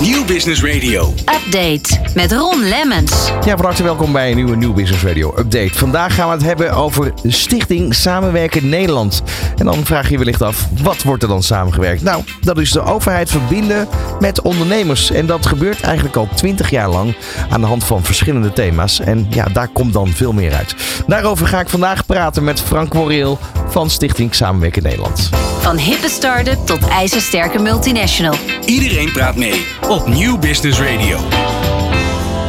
Nieuw Business Radio. Update met Ron Lemmens. Ja, van harte welkom bij een nieuwe Nieuw Business Radio Update. Vandaag gaan we het hebben over Stichting Samenwerken Nederland. En dan vraag je je wellicht af, wat wordt er dan samengewerkt? Nou, dat is de overheid verbinden met ondernemers. En dat gebeurt eigenlijk al twintig jaar lang aan de hand van verschillende thema's. En ja, daar komt dan veel meer uit. Daarover ga ik vandaag praten met Frank Woreel van Stichting Samenwerken Nederland. Van hippe start-up tot ijzersterke multinational. Iedereen praat mee op Nieuw Business Radio.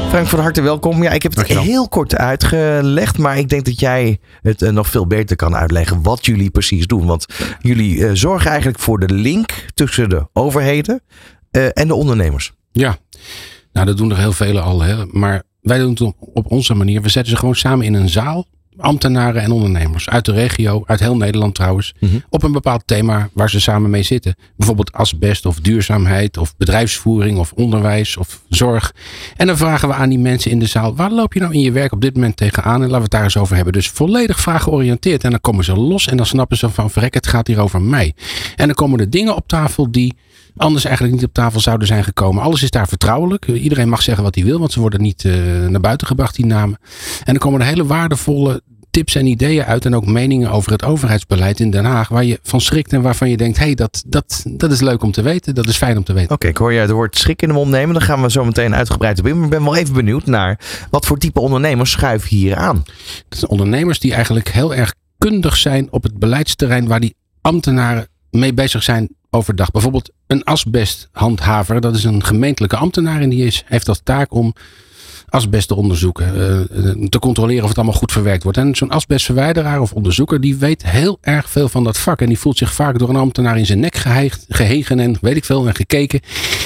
Frank, van harte welkom. Ja, ik heb het Dankjewel. heel kort uitgelegd, maar ik denk dat jij het eh, nog veel beter kan uitleggen wat jullie precies doen. Want jullie eh, zorgen eigenlijk voor de link tussen de overheden eh, en de ondernemers. Ja, nou dat doen er heel vele al. Hè. Maar wij doen het op onze manier. We zetten ze gewoon samen in een zaal. Ambtenaren en ondernemers uit de regio, uit heel Nederland trouwens. Mhm. Op een bepaald thema waar ze samen mee zitten. Bijvoorbeeld asbest of duurzaamheid of bedrijfsvoering of onderwijs of zorg. En dan vragen we aan die mensen in de zaal. Waar loop je nou in je werk op dit moment tegenaan? En laten we het daar eens over hebben. Dus volledig vraaggeoriënteerd. En dan komen ze los en dan snappen ze van verrek het gaat hier over mij. En dan komen er dingen op tafel die anders eigenlijk niet op tafel zouden zijn gekomen. Alles is daar vertrouwelijk. Iedereen mag zeggen wat hij wil, want ze worden niet eh, naar buiten gebracht, die namen. En dan komen er hele waardevolle tips en ideeën uit en ook meningen over het overheidsbeleid in Den Haag, waar je van schrikt en waarvan je denkt, hé, hey, dat, dat, dat is leuk om te weten, dat is fijn om te weten. Oké, ik hoor jij het woord schrik in de mond nemen. Dan gaan we zo meteen uitgebreid op in. Maar ik ben wel even benieuwd naar wat voor type ondernemers schuiven hier aan. Dat zijn ondernemers die eigenlijk heel erg kundig zijn op het beleidsterrein waar die ambtenaren mee bezig zijn overdag. Bijvoorbeeld een asbesthandhaver, dat is een gemeentelijke ambtenaar en die is, heeft als taak om asbest te onderzoeken, eh, te controleren of het allemaal goed verwerkt wordt. En zo'n asbestverwijderaar of onderzoeker, die weet heel erg veel van dat vak. En die voelt zich vaak door een ambtenaar in zijn nek geheigd, gehegen en weet ik veel en gekeken.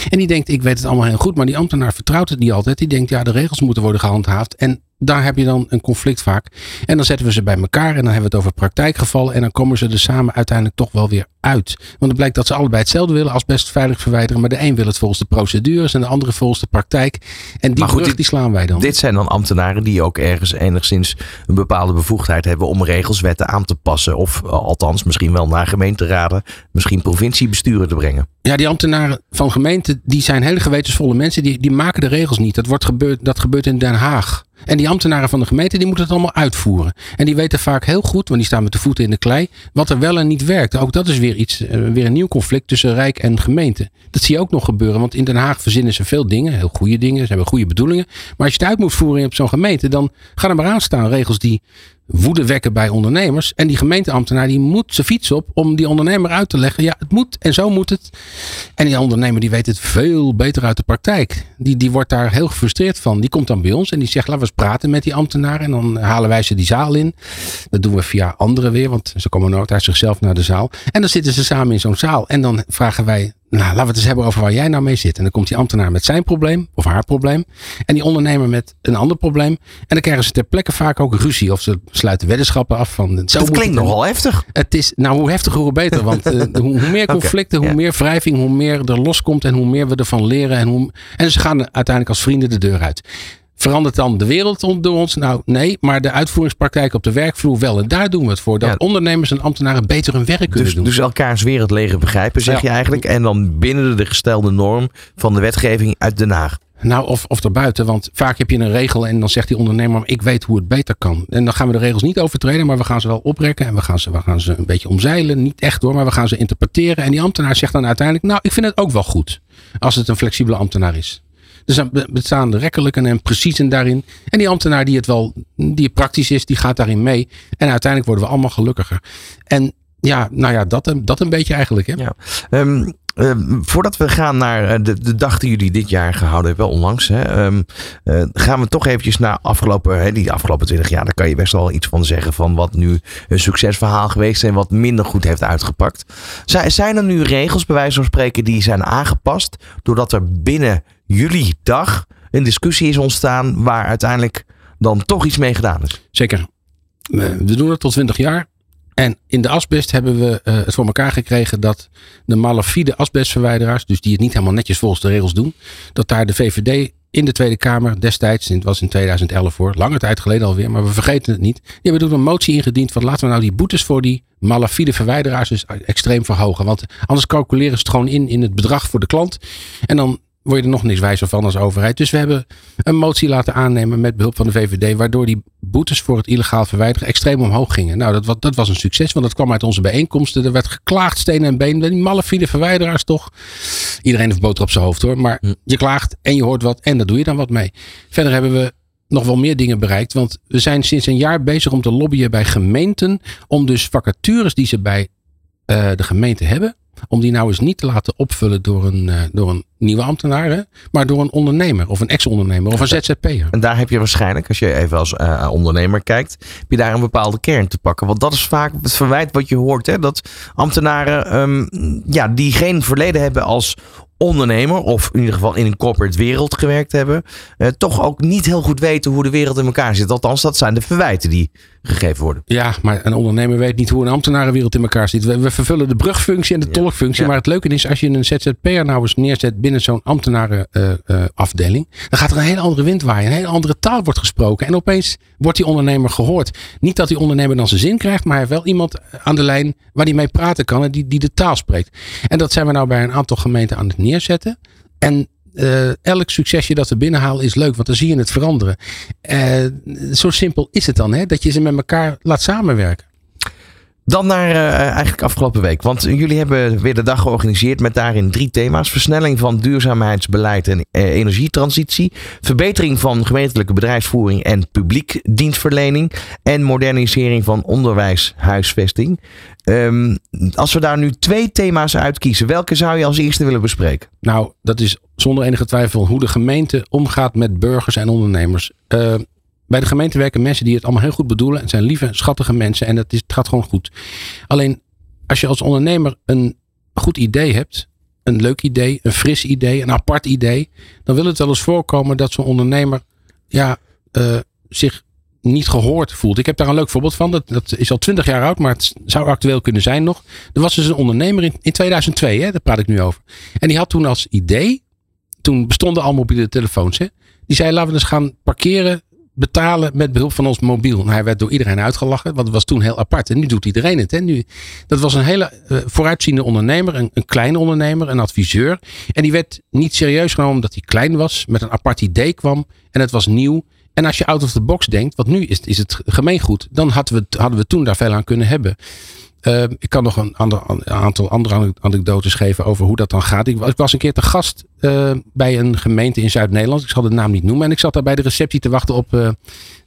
En die denkt, ik weet het allemaal heel goed, maar die ambtenaar vertrouwt het niet altijd. Die denkt, ja, de regels moeten worden gehandhaafd. En daar heb je dan een conflict vaak. En dan zetten we ze bij elkaar en dan hebben we het over praktijkgevallen. En dan komen ze er samen uiteindelijk toch wel weer uit. Want het blijkt dat ze allebei hetzelfde willen, asbest veilig verwijderen. Maar de een wil het volgens de procedures en de andere volgens de praktijk. En die goed, brug dit- die slaan wij dan. Dit zijn dan ambtenaren die ook ergens enigszins een bepaalde bevoegdheid hebben om regels, wetten aan te passen. Of eh, althans misschien wel naar gemeenteraden, misschien provinciebesturen te brengen. Ja, die ambtenaren van gemeenten, die zijn hele gewetensvolle mensen. Die, die maken de regels niet. Dat, wordt gebeurd, dat gebeurt in Den Haag. En die ambtenaren van de gemeente, die moeten het allemaal uitvoeren. En die weten vaak heel goed, want die staan met de voeten in de klei, wat er wel en niet werkt. Ook dat is weer iets, eh, weer een nieuw conflict tussen Rijk en gemeente. Dat zie je ook nog gebeuren, want in Den Haag verzinnen ze veel dingen, heel goede dingen, ze hebben goede bedoelingen. Maar als je het uit moet voeren op zo'n gemeente, dan gaan er maar aan staan regels die woede wekken bij ondernemers. En die gemeenteambtenaar die moet zijn fiets op om die ondernemer uit te leggen. Ja, het moet en zo moet het. En die ondernemer die weet het veel beter uit de praktijk. Die, die wordt daar heel gefrustreerd van. Die komt dan bij ons en die zegt laten we eens praten met die ambtenaar. En dan halen wij ze die zaal in. Dat doen we via anderen weer, want ze komen nooit uit zichzelf naar de zaal. En dan zitten ze samen in zo'n zaal. En dan vragen wij, nou laten we het eens hebben over waar jij nou mee zit. En dan komt die ambtenaar met zijn probleem of haar probleem. En die ondernemer met een ander probleem. En dan krijgen ze ter plekke vaak ook ruzie. Of ze sluiten weddenschappen af van... Zo dat klinkt nogal heftig. Het is, nou, hoe heftiger, hoe beter. Want eh, hoe, hoe meer conflicten, hoe ja. meer wrijving, hoe meer er loskomt en hoe meer we ervan leren. En, hoe, en ze gaan uiteindelijk als vrienden de deur uit. Verandert dan de wereld om- door ons? Nou, nee. Maar de uitvoeringspraktijk op de werkvloer wel. En daar doen we het voor. Dat Ja. ondernemers en ambtenaren beter hun werk kunnen Dus, doen. dus elkaars wereld leren begrijpen, zeg Ja. je eigenlijk. En dan binnen de gestelde norm van de wetgeving uit Den Haag. Nou, of, of daarbuiten. Want vaak heb je een regel en dan zegt die ondernemer, ik weet hoe het beter kan. En dan gaan we de regels niet overtreden, maar we gaan ze wel oprekken. En we gaan ze, we gaan ze een beetje omzeilen. Niet echt hoor, maar we gaan ze interpreteren. En die ambtenaar zegt dan uiteindelijk, nou, ik vind het ook wel goed. Als het een flexibele ambtenaar is. Dus dan be- bestaan de rekkelijken en preciezen daarin. En die ambtenaar die het wel, die praktisch is, die gaat daarin mee. En uiteindelijk worden we allemaal gelukkiger. En ja, nou ja, dat, dat een beetje eigenlijk. Hè? Ja. Ehm, ehm, voordat we gaan naar eh, de, de dag die jullie dit jaar gehouden hebben, wel onlangs, hè, ehm, eh, gaan we toch eventjes naar afgelopen, hè, die afgelopen 20 jaar. Daar kan je best wel iets van zeggen van wat nu een succesverhaal geweest is en wat minder goed heeft uitgepakt. Zijn, zijn er nu regels, bij wijze van spreken, die zijn aangepast doordat er binnen jullie dag een discussie is ontstaan waar uiteindelijk dan toch iets mee gedaan is? Zeker. We doen het tot 20 jaar. En in de asbest hebben we eh, het voor elkaar gekregen dat de malafide asbestverwijderaars, dus die het niet helemaal netjes volgens de regels doen, dat daar de VVD in de Tweede Kamer destijds, het was in 2011 voor, lange tijd geleden alweer, maar we vergeten het niet. Die hebben toen een motie ingediend van laten we nou die boetes voor die malafide verwijderaars dus extreem verhogen. Want anders calculeren ze het gewoon in in het bedrag voor de klant. En dan word je er nog niks wijzer van als overheid. Dus we hebben een motie laten aannemen met behulp van de VVD, waardoor die boetes voor het illegaal verwijderen extreem omhoog gingen. Nou, dat, was- dat was een succes, want dat kwam uit onze bijeenkomsten. Er werd geklaagd, steen en been. Die malafide verwijderaars toch. Iedereen heeft boter op zijn hoofd hoor. Maar je klaagt en je hoort wat en daar doe je dan wat mee. Verder hebben we nog wel meer dingen bereikt. Want we zijn sinds een jaar bezig om te lobbyen bij gemeenten. Om dus vacatures die ze bij eh, de gemeente hebben. Om die nou eens niet te laten opvullen door een, eh, door een nieuwe ambtenaar. Hè, maar door een ondernemer of een ex-ondernemer of een ZZP'er. En daar heb je waarschijnlijk, als je even als eh, ondernemer kijkt, heb je daar een bepaalde kern te pakken. Want dat is vaak het verwijt wat je hoort. Hè? Dat ambtenaren ehm, ja, die geen verleden hebben als ondernemer, of in ieder geval in een corporate wereld gewerkt hebben, eh, toch ook niet heel goed weten hoe de wereld in elkaar zit. Althans, dat zijn de verwijten die gegeven worden. Ja, maar een ondernemer weet niet hoe een ambtenarenwereld in elkaar zit. We, we vervullen de brugfunctie en de tolkfunctie. Ja. Maar het leuke is, als je een ZZP'er nou eens neerzet binnen zo'n ambtenarenafdeling. dan gaat er een hele andere wind waaien. Een hele andere taal wordt gesproken. En opeens wordt die ondernemer gehoord. Niet dat die ondernemer dan zijn zin krijgt. Maar hij heeft wel iemand aan de lijn waar hij mee praten kan. En die, die de taal spreekt. En dat zijn we nou bij een aantal gemeenten aan het neerzetten. En eh, elk succesje dat we binnenhalen is leuk, want dan zie je het veranderen. Eh, zo simpel is het dan, hè? dat je ze met elkaar laat samenwerken. Dan naar eh, eigenlijk afgelopen week. Want jullie hebben weer de dag georganiseerd met daarin drie thema's. Versnelling van duurzaamheidsbeleid en eh, energietransitie. Verbetering van gemeentelijke bedrijfsvoering en publiek dienstverlening. En modernisering van onderwijshuisvesting. Ehm, als we daar nu twee thema's uitkiezen, welke zou je als eerste willen bespreken? Nou, dat is zonder enige twijfel hoe de gemeente omgaat met burgers en ondernemers. Eh, bij de gemeente werken mensen die het allemaal heel goed bedoelen. Het zijn lieve, schattige mensen en het, is, het gaat gewoon goed. Alleen als je als ondernemer een goed idee hebt, een leuk idee, een fris idee, een apart idee, dan wil het wel eens voorkomen dat zo'n ondernemer ja, eh, zich niet gehoord voelt. Ik heb daar een leuk voorbeeld van. Dat, dat is al twintig jaar oud, maar het zou actueel kunnen zijn nog. Er was dus een ondernemer in, in 2002, hè, daar praat ik nu over. En die had toen als idee, toen bestonden al mobiele telefoons, hè, die zei laten we eens gaan parkeren, betalen met behulp van ons mobiel. Nou, hij werd door iedereen uitgelachen, want het was toen heel apart. En nu doet iedereen het. Hè. Nu, dat was een hele eh, vooruitziende ondernemer, een, een kleine ondernemer, een adviseur. En die werd niet serieus genomen omdat hij klein was, met een apart idee kwam en het was nieuw. En als je out of the box denkt, want nu is, is het gemeengoed, dan hadden we, hadden we toen daar veel aan kunnen hebben. Uh, ik kan nog een, ander, aantal andere anekdotes geven over hoe dat dan gaat. Ik, was een keer te gast uh, bij een gemeente in Zuid-Nederland. Ik zal de naam niet noemen. En ik zat daar bij de receptie te wachten op uh,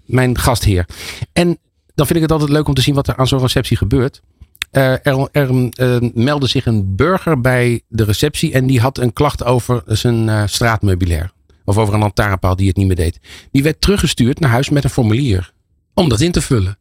mijn gastheer. En dan vind ik het altijd leuk om te zien wat er aan zo'n receptie gebeurt. er er meldde zich een burger bij de receptie en die had een klacht over zijn straatmeubilair. Of over een lantaarnpaal die het niet meer deed. Die werd teruggestuurd naar huis met een formulier. Om dat in te vullen.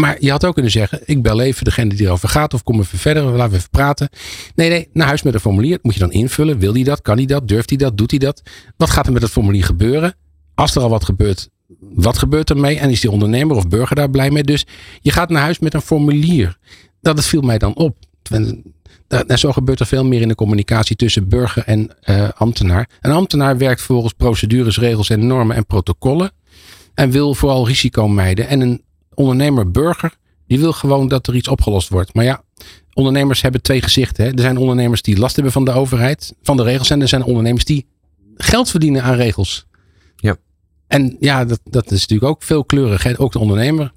Maar je had ook kunnen zeggen, ik bel even degene die erover gaat of kom even verder, laten we even praten. Nee, nee, naar huis met een formulier. Moet je dan invullen. Wil hij dat? Kan hij dat? Durft hij dat? Doet hij dat? Wat gaat er met het formulier gebeuren? Als er al wat gebeurt, wat gebeurt er mee? En is die ondernemer of burger daar blij mee? Dus je gaat naar huis met een formulier. Dat viel mij dan op. En zo gebeurt er veel meer in de communicatie tussen burger en uh, ambtenaar. Een ambtenaar werkt volgens procedures, regels en normen en protocollen. En wil vooral risico mijden. En een ondernemer-burger, die wil gewoon dat er iets opgelost wordt. Maar ja, ondernemers hebben twee gezichten. Hè. Er zijn ondernemers die last hebben van de overheid, van de regels. En er zijn ondernemers die geld verdienen aan regels. Ja. En ja, dat, dat is natuurlijk ook veelkleurig. Hè. Ook de ondernemer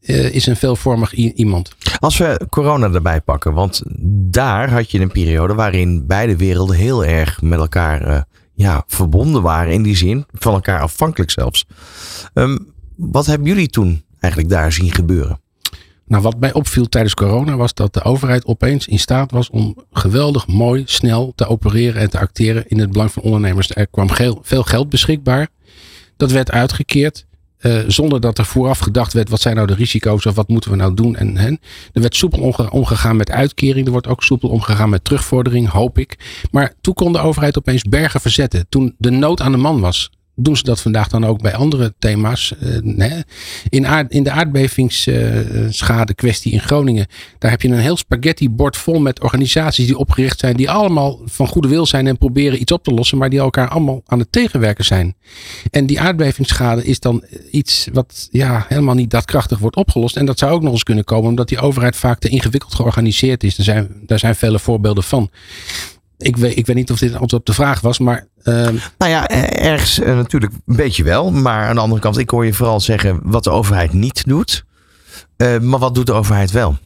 uh, is een veelvormig iemand. Als we corona erbij pakken, want daar had je een periode waarin beide werelden heel erg met elkaar uh, ja, verbonden waren. In die zin, van elkaar afhankelijk zelfs. Um, wat hebben jullie toen eigenlijk daar zien gebeuren? Nou, wat mij opviel tijdens corona was dat de overheid opeens in staat was om geweldig mooi, snel te opereren en te acteren in het belang van ondernemers. Er kwam veel geld beschikbaar. Dat werd uitgekeerd. Uh, zonder dat er vooraf gedacht werd, wat zijn nou de risico's of wat moeten we nou doen? En, en er werd soepel omge omgegaan met uitkering. Er wordt ook soepel omgegaan met terugvordering, hoop ik. Maar toen kon de overheid opeens bergen verzetten. Toen de nood aan de man was. Doen ze dat vandaag dan ook bij andere thema's? Nee. in, in de aardbevingsschade kwestie in Groningen. Daar heb je een heel spaghetti bord vol met organisaties die opgericht zijn. Die allemaal van goede wil zijn en proberen iets op te lossen. Maar die elkaar allemaal aan het tegenwerken zijn. En die aardbevingsschade is dan iets wat ja, helemaal niet daadkrachtig wordt opgelost. En dat zou ook nog eens kunnen komen omdat die overheid vaak te ingewikkeld georganiseerd is. Er zijn, daar zijn vele voorbeelden van. Ik, weet, ik weet niet of dit een antwoord op de vraag was, maar. ehm, Nou ja, eh, ergens eh, natuurlijk een beetje wel. Maar aan de andere kant, ik hoor je vooral zeggen wat de overheid niet doet. Eh, maar wat doet de overheid wel?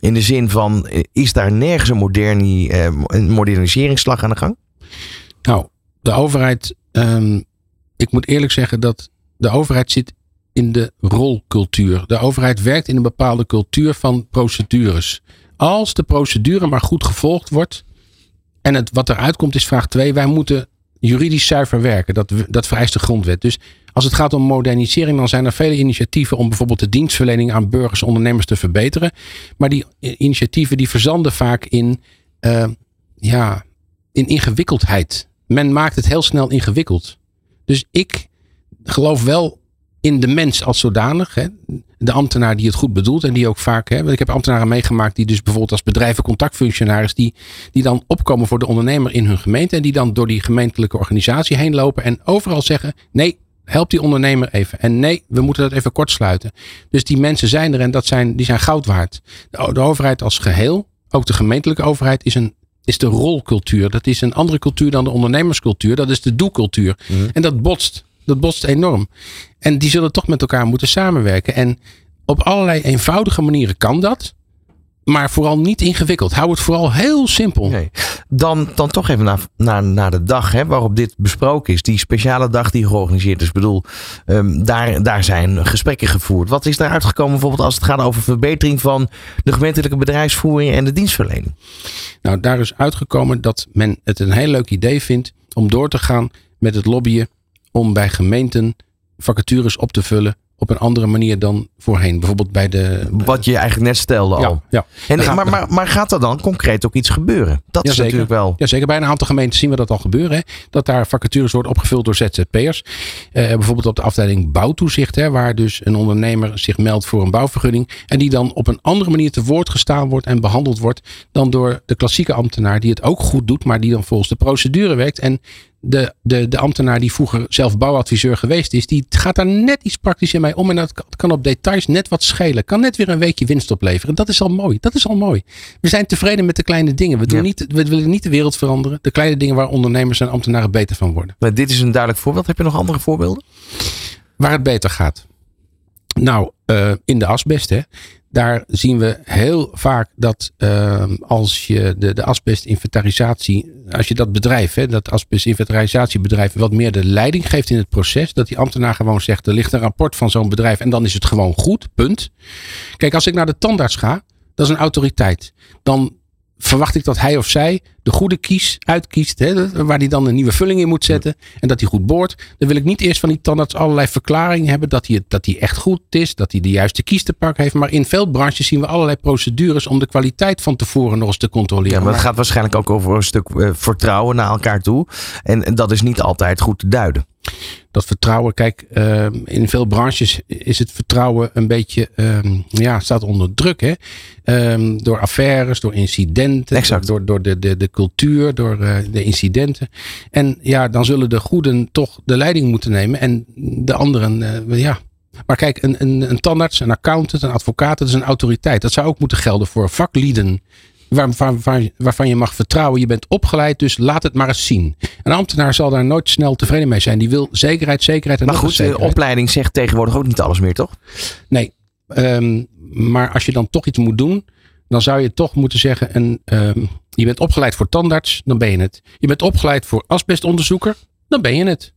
In de zin van, is daar nergens een, moderni, een moderniseringsslag aan de gang? Nou, de overheid. ehm, ik moet eerlijk zeggen dat de overheid zit in de rolcultuur. De overheid werkt in een bepaalde cultuur van procedures. Als de procedure maar goed gevolgd wordt. En het, wat eruit komt is vraag 2. Wij moeten juridisch zuiver werken. Dat, dat vereist de grondwet. Dus als het gaat om modernisering, dan zijn er vele initiatieven om bijvoorbeeld de dienstverlening aan burgers en ondernemers te verbeteren. Maar die initiatieven die verzanden vaak in, eh, ja, in ingewikkeldheid. Men maakt het heel snel ingewikkeld. Dus ik geloof wel in de mens als zodanig. Hè. De ambtenaar die het goed bedoelt en die ook vaak. Hè, want ik heb ambtenaren meegemaakt die dus bijvoorbeeld als bedrijvencontactfunctionaris. Die, die dan opkomen voor de ondernemer in hun gemeente. En die dan door die gemeentelijke organisatie heen lopen. En overal zeggen: nee, help die ondernemer even. En nee, we moeten dat even kortsluiten. Dus die mensen zijn er en dat zijn, die zijn goud waard. De, de overheid als geheel, ook de gemeentelijke overheid, is een is de rolcultuur. Dat is een andere cultuur dan de ondernemerscultuur. Dat is de doelcultuur. En dat botst. Dat botst enorm. En die zullen toch met elkaar moeten samenwerken. En op allerlei eenvoudige manieren kan dat. Maar vooral niet ingewikkeld. Hou het vooral heel simpel. Nee. Dan, dan toch even naar, naar, naar de dag hè, waarop dit besproken is. Die speciale dag die georganiseerd is. Ik bedoel, ehm, daar, daar zijn gesprekken gevoerd. Wat is daar uitgekomen bijvoorbeeld als het gaat over verbetering van de gemeentelijke bedrijfsvoering en de dienstverlening? Nou, daar is uitgekomen dat men het een heel leuk idee vindt om door te gaan met het lobbyen om bij gemeenten vacatures op te vullen op een andere manier dan voorheen. Bijvoorbeeld bij de. Wat je eigenlijk net stelde al. Ja, ja. En, maar, maar, maar gaat er dan concreet ook iets gebeuren? Dat is natuurlijk wel. Ja, zeker. Bij een aantal gemeenten zien we dat al gebeuren. Hè? Dat daar vacatures worden opgevuld door ZZP'ers. Eh, bijvoorbeeld op de afdeling bouwtoezicht. Hè, waar dus een ondernemer zich meldt voor een bouwvergunning. En die dan op een andere manier te woord gestaan wordt en behandeld wordt. Dan door de klassieke ambtenaar die het ook goed doet. Maar die dan volgens de procedure werkt. En de, de, de ambtenaar die vroeger zelf bouwadviseur geweest is. Die gaat daar net iets praktischer mee om. En dat kan- kan op details net wat schelen. Kan net weer een weekje winst opleveren. Dat is al mooi. Dat is al mooi. We zijn tevreden met de kleine dingen. We, doen Ja. niet, we willen niet de wereld veranderen. De kleine dingen waar ondernemers en ambtenaren beter van worden. Maar dit is een duidelijk voorbeeld. Heb je nog andere voorbeelden? Waar het beter gaat. Nou, eh, in de asbest, hè. Daar zien we heel vaak dat eh, als je de, de asbestinventarisatie, als je dat bedrijf, hè, dat asbestinventarisatiebedrijf, wat meer de leiding geeft in het proces, dat die ambtenaar gewoon zegt, er ligt een rapport van zo'n bedrijf en dan is het gewoon goed, punt. Kijk, als ik naar de tandarts ga, dat is een autoriteit. Dan verwacht ik dat hij of zij de goede kies uitkiest. Hè, waar hij dan een nieuwe vulling in moet zetten. En dat hij goed boort. Dan wil ik niet eerst van die tandarts allerlei verklaringen hebben. Dat hij, dat hij echt goed is. Dat hij de juiste kies te pakken heeft. Maar in veel branches zien we allerlei procedures. om de kwaliteit van tevoren nog eens te controleren. Ja, maar het gaat waarschijnlijk ook over een stuk eh, vertrouwen naar elkaar toe. En dat is niet altijd goed te duiden. Dat vertrouwen, kijk, eh, in veel branches is het vertrouwen een beetje, ehm, ja, staat onder druk. Hè? Ehm, door affaires, door incidenten, Exact. door, door de, de, de cultuur, door eh, de incidenten. En ja, dan zullen de goeden toch de leiding moeten nemen en de anderen, eh, ja. Maar kijk, een, een, een tandarts, een accountant, een advocaat, dat is een autoriteit. Dat zou ook moeten gelden voor vaklieden. Waar, waar, waar- waarvan je mag vertrouwen. Je bent opgeleid, dus laat het maar eens zien. Een ambtenaar zal daar nooit snel tevreden mee zijn. Die wil zekerheid, zekerheid en Maar goed, de opleiding zegt tegenwoordig ook niet alles meer, toch? Nee, ehm, maar als je dan toch iets moet doen, dan zou je toch moeten zeggen: een, ehm, je bent opgeleid voor tandarts, dan ben je het. Je bent opgeleid voor asbestonderzoeker, dan ben je het.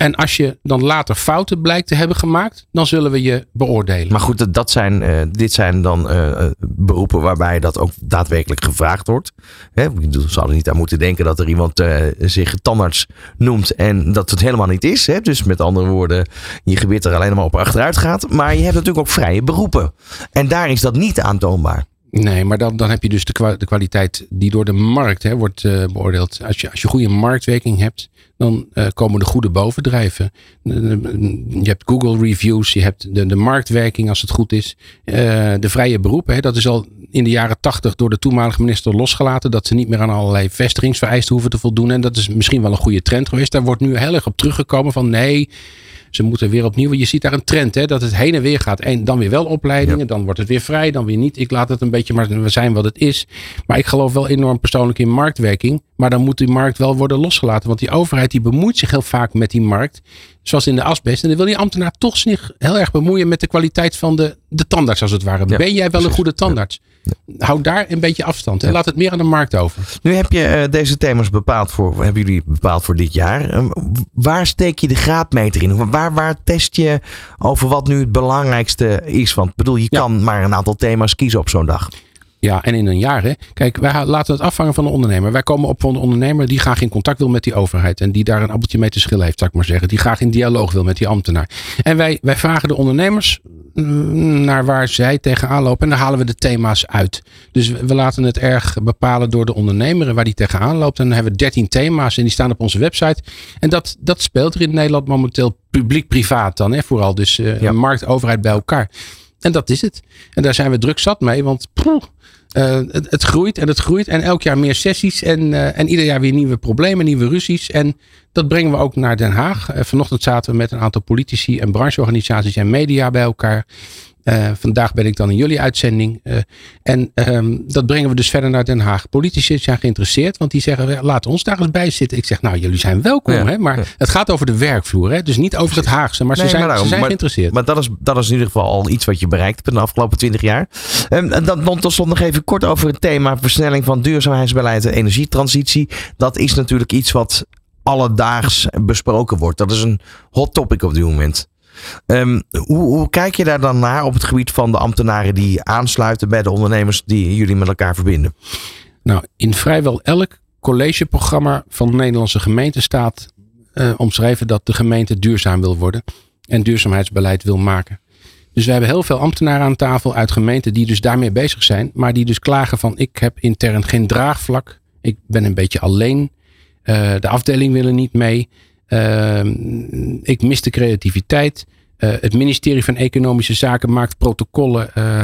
En als je dan later fouten blijkt te hebben gemaakt, dan zullen we je beoordelen. Maar goed, dat- dat zijn, eh, dit zijn dan eh, eh, beroepen waarbij dat ook daadwerkelijk gevraagd wordt. Hè, ze hadden niet aan moeten denken dat er iemand zich tandarts noemt en dat het helemaal niet is. Hè? Dus met andere woorden, je gebit er alleen maar op achteruit gaat. Maar je hebt natuurlijk ook vrije beroepen. En daar is dat niet aantoonbaar. Nee, maar dan, dan heb je dus de, kwa- de kwaliteit die door de markt hè, wordt beoordeeld. Als je, als je goede marktwerking hebt, dan uh, komen de goede bovendrijven. Je hebt Google reviews, je hebt de, marktwerking als het goed is. Uh, de vrije beroepen, hè, dat is al in de jaren tachtig door de toenmalige minister losgelaten. Dat ze niet meer aan allerlei vestigingsvereisten hoeven te voldoen. En dat is misschien wel een goede trend geweest. Daar wordt nu heel erg op teruggekomen van nee, ze moeten weer opnieuw. Je ziet daar een trend, hè, dat het heen en weer gaat. En dan weer wel opleidingen, dan wordt het weer vrij, dan weer niet. Ik laat het een beetje, maar we zijn wat het is. Maar ik geloof wel enorm persoonlijk in marktwerking. Maar dan moet die markt wel worden losgelaten. Want die overheid die bemoeit zich heel vaak met die markt. Zoals in de asbest. En dan wil die ambtenaar toch zich heel erg bemoeien met de kwaliteit van de, de tandarts, als het ware. ben jij wel een goede tandarts? Houd daar een beetje afstand. En laat het meer aan de markt over. Nu heb je uh, deze thema's bepaald voor, hebben jullie bepaald voor dit jaar. Uh, waar steek je de graadmeter in? Waar, waar test je over wat nu het belangrijkste is? Want ik bedoel, je ja. kan maar een aantal thema's kiezen op zo'n dag. Ja, en in een jaar. Hè? Kijk, wij laten het afhangen van de ondernemer. Wij komen op van de ondernemer die graag in contact wil met die overheid. En die daar een appeltje mee te schillen heeft, zou ik maar zeggen. Die graag in dialoog wil met die ambtenaar. En wij, wij vragen de ondernemers naar waar zij tegenaan lopen. En dan halen we de thema's uit. Dus we laten het erg bepalen door de ondernemer waar die tegenaan loopt. En dan hebben we 13 thema's en die staan op onze website. En dat, dat speelt er in Nederland momenteel publiek-privaat dan. Hè? Vooral dus uh, ja. markt, overheid bij elkaar. En dat is het. En daar zijn we druk zat mee, want uh, het, het, groeit en het groeit. En elk jaar meer sessies en, uh, en ieder jaar weer nieuwe problemen, nieuwe ruzies. En dat brengen we ook naar Den Haag. Uh, vanochtend zaten we met een aantal politici en brancheorganisaties en media bij elkaar. Uh, vandaag ben ik dan in jullie uitzending. Uh, en um, dat brengen we dus verder naar Den Haag. Politici zijn geïnteresseerd, want die zeggen: laat ons daar eens bij zitten. Ik zeg: Nou, jullie zijn welkom, ja, hè? maar ja. het gaat over de werkvloer. Hè? Dus niet over het Haagse, maar nee, ze zijn, maar ze zijn maar, geïnteresseerd. Maar dat is, dat is in ieder geval al iets wat je bereikt hebt in de afgelopen twintig jaar. Um, en dan, dan tot slot nog even kort over het thema versnelling van duurzaamheidsbeleid en energietransitie. Dat is natuurlijk iets wat alledaags besproken wordt. Dat is een hot topic op dit moment. Um, hoe, kijk je daar dan naar op het gebied van de ambtenaren die aansluiten bij de ondernemers die jullie met elkaar verbinden? Nou, in vrijwel elk collegeprogramma van de Nederlandse gemeente staat uh, omschreven dat de gemeente duurzaam wil worden en duurzaamheidsbeleid wil maken. Dus we hebben heel veel ambtenaren aan tafel uit gemeenten die dus daarmee bezig zijn, maar die dus klagen van ik heb intern geen draagvlak, ik ben een beetje alleen, uh, de afdeling wil er niet mee. Uh, ik mis de creativiteit. Uh, het ministerie van Economische Zaken maakt protocollen uh,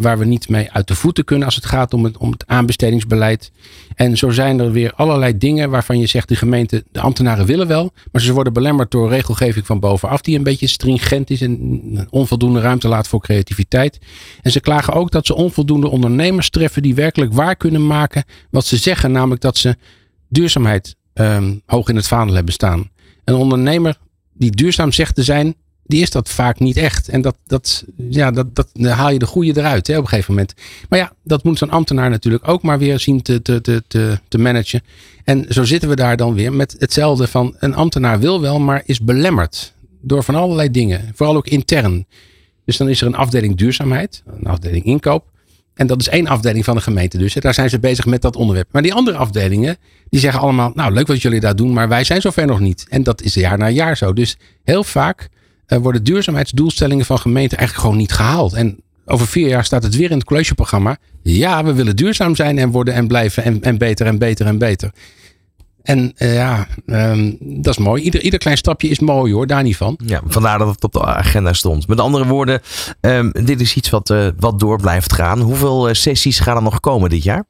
waar we niet mee uit de voeten kunnen als het gaat om het, om het aanbestedingsbeleid. En zo zijn er weer allerlei dingen waarvan je zegt de gemeente, de ambtenaren willen wel, maar ze worden belemmerd door regelgeving van bovenaf die een beetje stringent is en onvoldoende ruimte laat voor creativiteit. En ze klagen ook dat ze onvoldoende ondernemers treffen die werkelijk waar kunnen maken wat ze zeggen, namelijk dat ze duurzaamheid um, hoog in het vaandel hebben staan. Een ondernemer die duurzaam zegt te zijn, die is dat vaak niet echt. En dat, dat, ja, dat, dat haal je de goede eruit hè, op een gegeven moment. Maar ja, dat moet zo'n ambtenaar natuurlijk ook maar weer zien te, te, te, te, te managen. En zo zitten we daar dan weer met hetzelfde van een ambtenaar wil wel, maar is belemmerd door van allerlei dingen. Vooral ook intern. Dus dan is er een afdeling duurzaamheid, een afdeling inkoop. En dat is één afdeling van de gemeente dus. Daar zijn ze bezig met dat onderwerp. Maar die andere afdelingen, die zeggen allemaal, nou leuk wat jullie daar doen, maar wij zijn zover nog niet. En dat is jaar na jaar zo. Dus heel vaak uh, worden duurzaamheidsdoelstellingen van gemeenten eigenlijk gewoon niet gehaald. En over vier jaar staat het weer in het collegeprogramma. Ja, we willen duurzaam zijn en worden en blijven en, en beter en beter en beter. En uh, ja, um, dat is mooi. Ieder, ieder klein stapje is mooi hoor, daar niet van. Ja, vandaar dat het op de agenda stond. Met andere woorden, um, dit is iets wat, uh, wat door blijft gaan. Hoeveel uh, sessies gaan er nog komen dit jaar?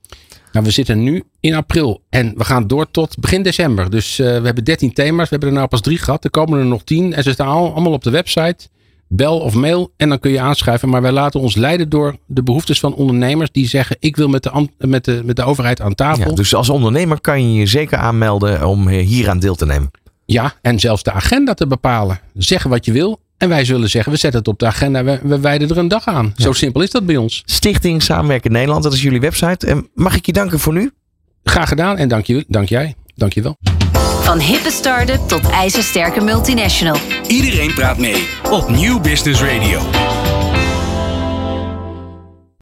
Nou, we zitten nu in april en we gaan door tot begin december. Dus we hebben 13 thema's. We hebben er nou pas drie gehad. Er komen er nog 10 en ze staan allemaal op de website bel of mail en dan kun je aanschrijven. Maar wij laten ons leiden door de behoeftes van ondernemers die zeggen: Ik wil met de, met de, met de overheid aan tafel. Ja, dus als ondernemer kan je je zeker aanmelden om hier aan deel te nemen. Ja, en zelfs de agenda te bepalen. Zeggen wat je wil. En wij zullen zeggen, we zetten het op de agenda. We, we wijden er een dag aan. Ja. Zo simpel is dat bij ons. Stichting Samenwerken Nederland, dat is jullie website. En mag ik je danken voor nu? Graag gedaan en dank, je, dank jij. Dank je wel. Van hippe start-up tot ijzersterke multinational. Iedereen praat mee op Nieuw Business Radio.